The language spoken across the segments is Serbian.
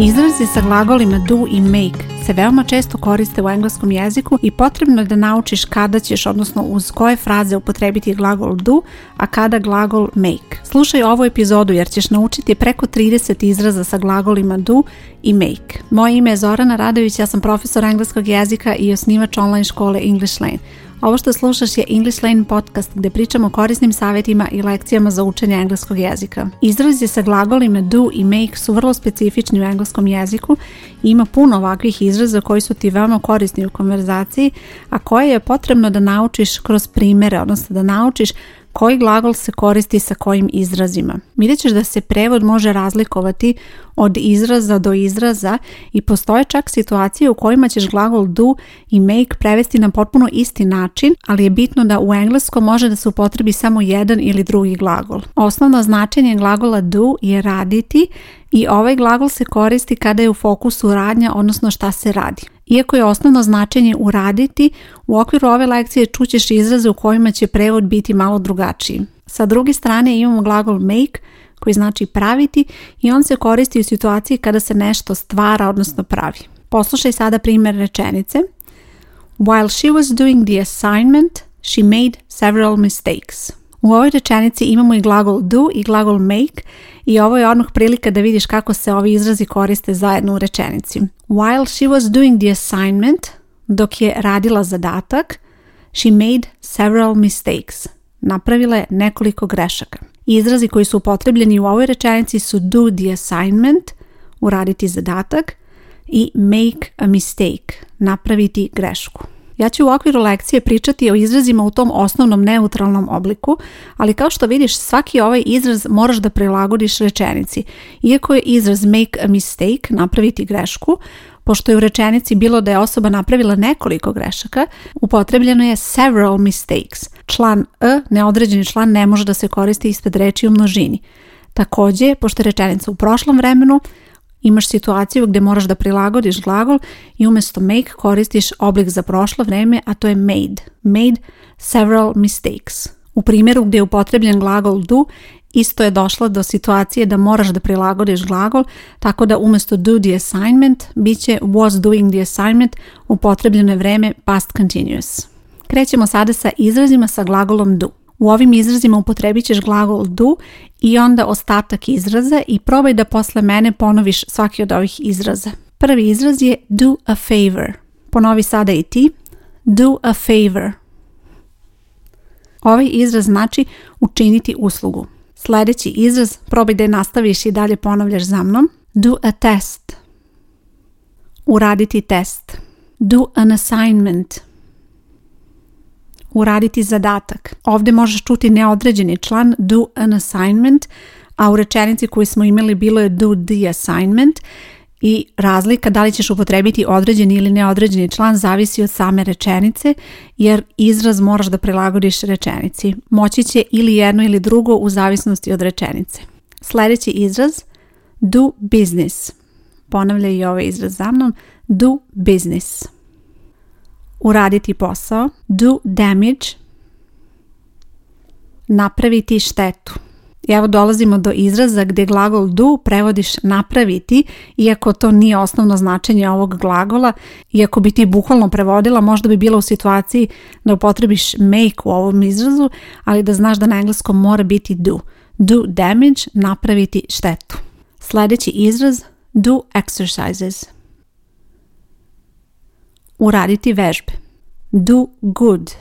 Izrazi sa glagolima do i make se veoma često koriste u engleskom jeziku i potrebno je da naučiš kada ćeš, odnosno uz koje fraze upotrebiti glagol do, a kada glagol make. Slušaj ovu epizodu jer ćeš naučiti preko 30 izraza sa glagolima do i make. Moje ime je Zorana Radović, ja sam profesor engleskog jezika i osnivač online škole English Lane. Ovo što slušaš je English Lane podcast gdje pričamo o korisnim savjetima i lekcijama za učenje engleskog jezika. Izrazi sa glagolima do i make su vrlo specifični u engleskom jeziku i ima puno ovakvih izraza koji su ti veoma korisni u konverzaciji, a koje je potrebno da naučiš kroz primjere, odnosno da naučiš koji glagol se koristi sa kojim izrazima. Vidjet ćeš da se prevod može razlikovati od izraza do izraza i postoje čak situacije u kojima ćeš glagol do i make prevesti na potpuno isti način, ali je bitno da u engleskom može da se upotrebi samo jedan ili drugi glagol. Osnovno značenje glagola do je raditi i ovaj glagol se koristi kada je u fokusu radnja, odnosno šta se radi. Iako je osnovno značenje uraditi, u okviru ove lekcije čućeš izraze u kojima će prevod biti malo drugačiji. Sa druge strane imamo glagol make koji znači praviti i on se koristi u situaciji kada se nešto stvara, odnosno pravi. Poslušaj sada primjer rečenice. While she was doing the assignment, she made several mistakes. U ovoj rečenici imamo i glagol do i glagol make i ovo je odmah prilika da vidiš kako se ovi izrazi koriste zajedno u rečenici. While she was doing the assignment, dok je radila zadatak, she made several mistakes. Napravila je nekoliko grešaka. Izrazi koji su upotrebljeni u ovoj rečenici su do the assignment, uraditi zadatak, i make a mistake, napraviti grešku. Ja ću u okviru lekcije pričati o izrazima u tom osnovnom neutralnom obliku, ali kao što vidiš svaki ovaj izraz moraš da prilagodiš rečenici. Iako je izraz make a mistake, napraviti grešku, pošto je u rečenici bilo da je osoba napravila nekoliko grešaka, upotrebljeno je several mistakes. Član a, e, neodređeni član, ne može da se koristi ispred reči u množini. Također, pošto je rečenica u prošlom vremenu, Imaš situaciju gdje moraš da prilagodiš glagol i umjesto make koristiš oblik za prošlo vrijeme, a to je made. Made several mistakes. U primjeru gdje je upotrebljen glagol do, isto je došlo do situacije da moraš da prilagodiš glagol, tako da umjesto do the assignment bit će was doing the assignment upotrebljeno je vrijeme past continuous. Krećemo sada sa izrazima sa glagolom do. U ovim izrazima upotrebit ćeš glagol do i onda ostatak izraza i probaj da posle mene ponoviš svaki od ovih izraza. Prvi izraz je do a favor. Ponovi sada i ti. Do a favor. Ovaj izraz znači učiniti uslugu. Sljedeći izraz probaj da je nastaviš i dalje ponavljaš za mnom. Do a test. Uraditi test. Do an assignment uraditi zadatak. Ovdje možeš čuti neodređeni član do an assignment, a u rečenici koju smo imali bilo je do the assignment i razlika da li ćeš upotrebiti određeni ili neodređeni član zavisi od same rečenice jer izraz moraš da prilagodiš rečenici. Moći će ili jedno ili drugo u zavisnosti od rečenice. Sljedeći izraz do business. Ponavljaj i ovaj izraz za mnom. Do business uraditi posao, do damage, napraviti štetu. I evo dolazimo do izraza gdje glagol do prevodiš napraviti, iako to nije osnovno značenje ovog glagola, iako bi ti bukvalno prevodila, možda bi bilo u situaciji da upotrebiš make u ovom izrazu, ali da znaš da na engleskom mora biti do. Do damage, napraviti štetu. Sljedeći izraz, do exercises. Uraditi vežbe. Do good.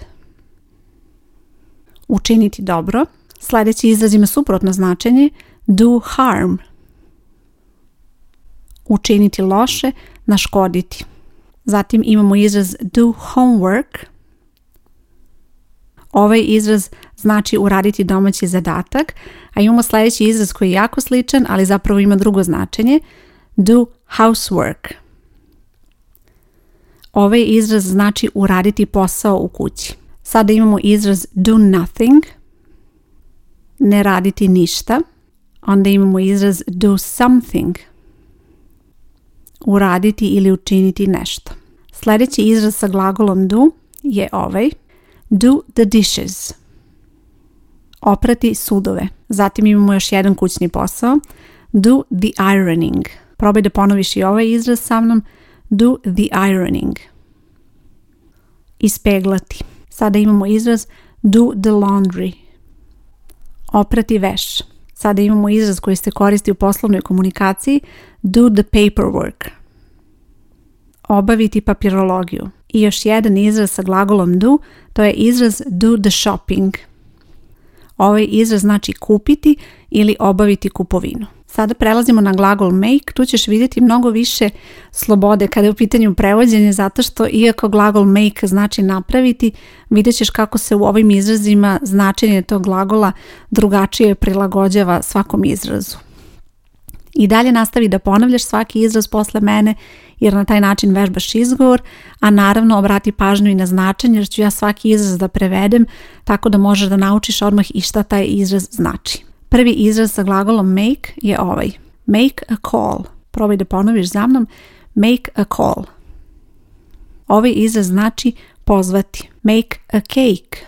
Učiniti dobro. Sljedeći izraz ima suprotno značenje. Do harm. Učiniti loše. Naškoditi. Zatim imamo izraz do homework. Ovaj izraz znači uraditi domaći zadatak, a imamo sljedeći izraz koji je jako sličan, ali zapravo ima drugo značenje. Do housework. Ovaj izraz znači uraditi posao u kući. Sada imamo izraz do nothing, ne raditi ništa. Onda imamo izraz do something, uraditi ili učiniti nešto. Sljedeći izraz sa glagolom do je ovaj. Do the dishes. Oprati sudove. Zatim imamo još jedan kućni posao. Do the ironing. Probaj da ponoviš i ovaj izraz sa mnom do the ironing. Ispeglati. Sada imamo izraz do the laundry. Oprati veš. Sada imamo izraz koji se koristi u poslovnoj komunikaciji do the paperwork. Obaviti papirologiju. I još jedan izraz sa glagolom do, to je izraz do the shopping. Ovaj izraz znači kupiti ili obaviti kupovinu. Sada prelazimo na glagol make, tu ćeš vidjeti mnogo više slobode kada je u pitanju prevođenje, zato što iako glagol make znači napraviti, vidjet ćeš kako se u ovim izrazima značenje tog glagola drugačije prilagođava svakom izrazu. I dalje nastavi da ponavljaš svaki izraz posle mene, jer na taj način vežbaš izgovor, a naravno obrati pažnju i na značenje, jer ću ja svaki izraz da prevedem, tako da možeš da naučiš odmah i šta taj izraz znači. Prvi izraz sa glagolom make je ovaj. Make a call. Probaj da ponoviš za mnom. Make a call. Ovaj izraz znači pozvati. Make a cake.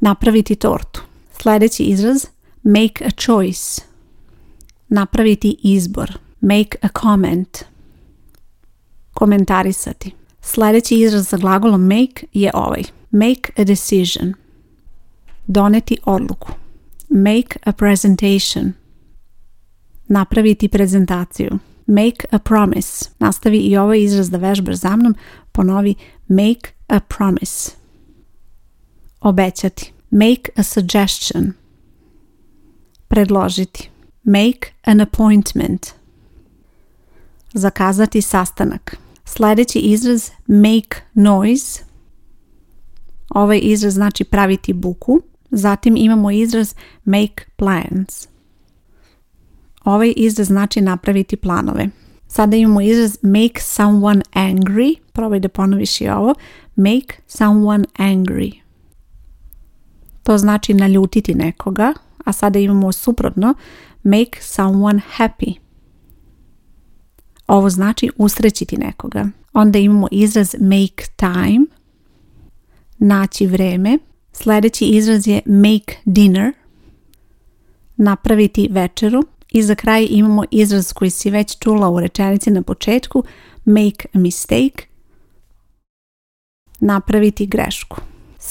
Napraviti tortu. Sljedeći izraz make a choice. Napraviti izbor. Make a comment. Komentarisati. Sljedeći izraz za glagolom make je ovaj. Make a decision. Doneti odluku. Make a presentation. Napraviti prezentaciju. Make a promise. Nastavi i ovaj izraz da vežbaš za mnom. Ponovi make a promise. Obećati. Make a suggestion. Predložiti. Make an appointment. Zakazati sastanak. Sljedeći izraz make noise. Ovaj izraz znači praviti buku. Zatim imamo izraz make plans. Ovaj izraz znači napraviti planove. Sada imamo izraz make someone angry. Probaj da ponoviš i ovo. Make someone angry. To znači naljutiti nekoga. A sada imamo suprotno. Make someone happy. Ovo znači usrećiti nekoga. Onda imamo izraz make time. Naći vreme. Sljedeći izraz je make dinner, napraviti večeru. I za kraj imamo izraz koji si već čula u rečenici na početku, make a mistake, napraviti grešku.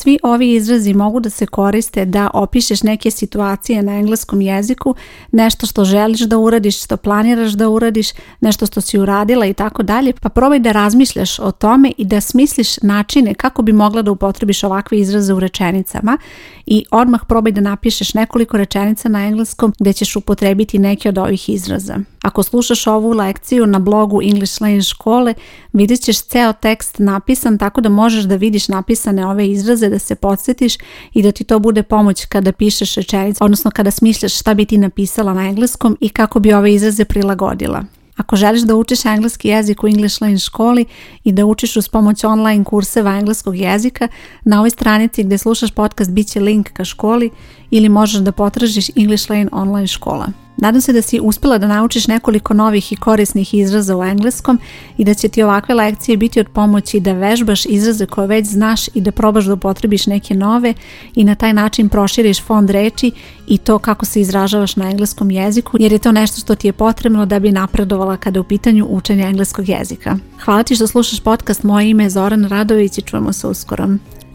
Svi ovi izrazi mogu da se koriste da opišeš neke situacije na engleskom jeziku, nešto što želiš da uradiš, što planiraš da uradiš, nešto što si uradila i tako dalje, pa probaj da razmišljaš o tome i da smisliš načine kako bi mogla da upotrebiš ovakve izraze u rečenicama i odmah probaj da napišeš nekoliko rečenica na engleskom gdje ćeš upotrebiti neke od ovih izraza. Ako slušaš ovu lekciju na blogu English Lane škole, vidjet ćeš ceo tekst napisan tako da možeš da vidiš napisane ove izraze, da se podsjetiš i da ti to bude pomoć kada pišeš rečenicu, odnosno kada smišljaš šta bi ti napisala na engleskom i kako bi ove izraze prilagodila. Ako želiš da učiš engleski jezik u English Lane školi i da učiš uz pomoć online kurseva engleskog jezika, na ovoj stranici gdje slušaš podcast bit će link ka školi ili možeš da potražiš English Lane online škola. Nadam se da si uspjela da naučiš nekoliko novih i korisnih izraza u engleskom i da će ti ovakve lekcije biti od pomoći da vežbaš izraze koje već znaš i da probaš da upotrebiš neke nove i na taj način proširiš fond reči i to kako se izražavaš na engleskom jeziku jer je to nešto što ti je potrebno da bi napredovala kada je u pitanju učenja engleskog jezika. Hvala ti što slušaš podcast, moje ime je Zoran Radović i čujemo se uskoro.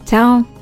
Ćao!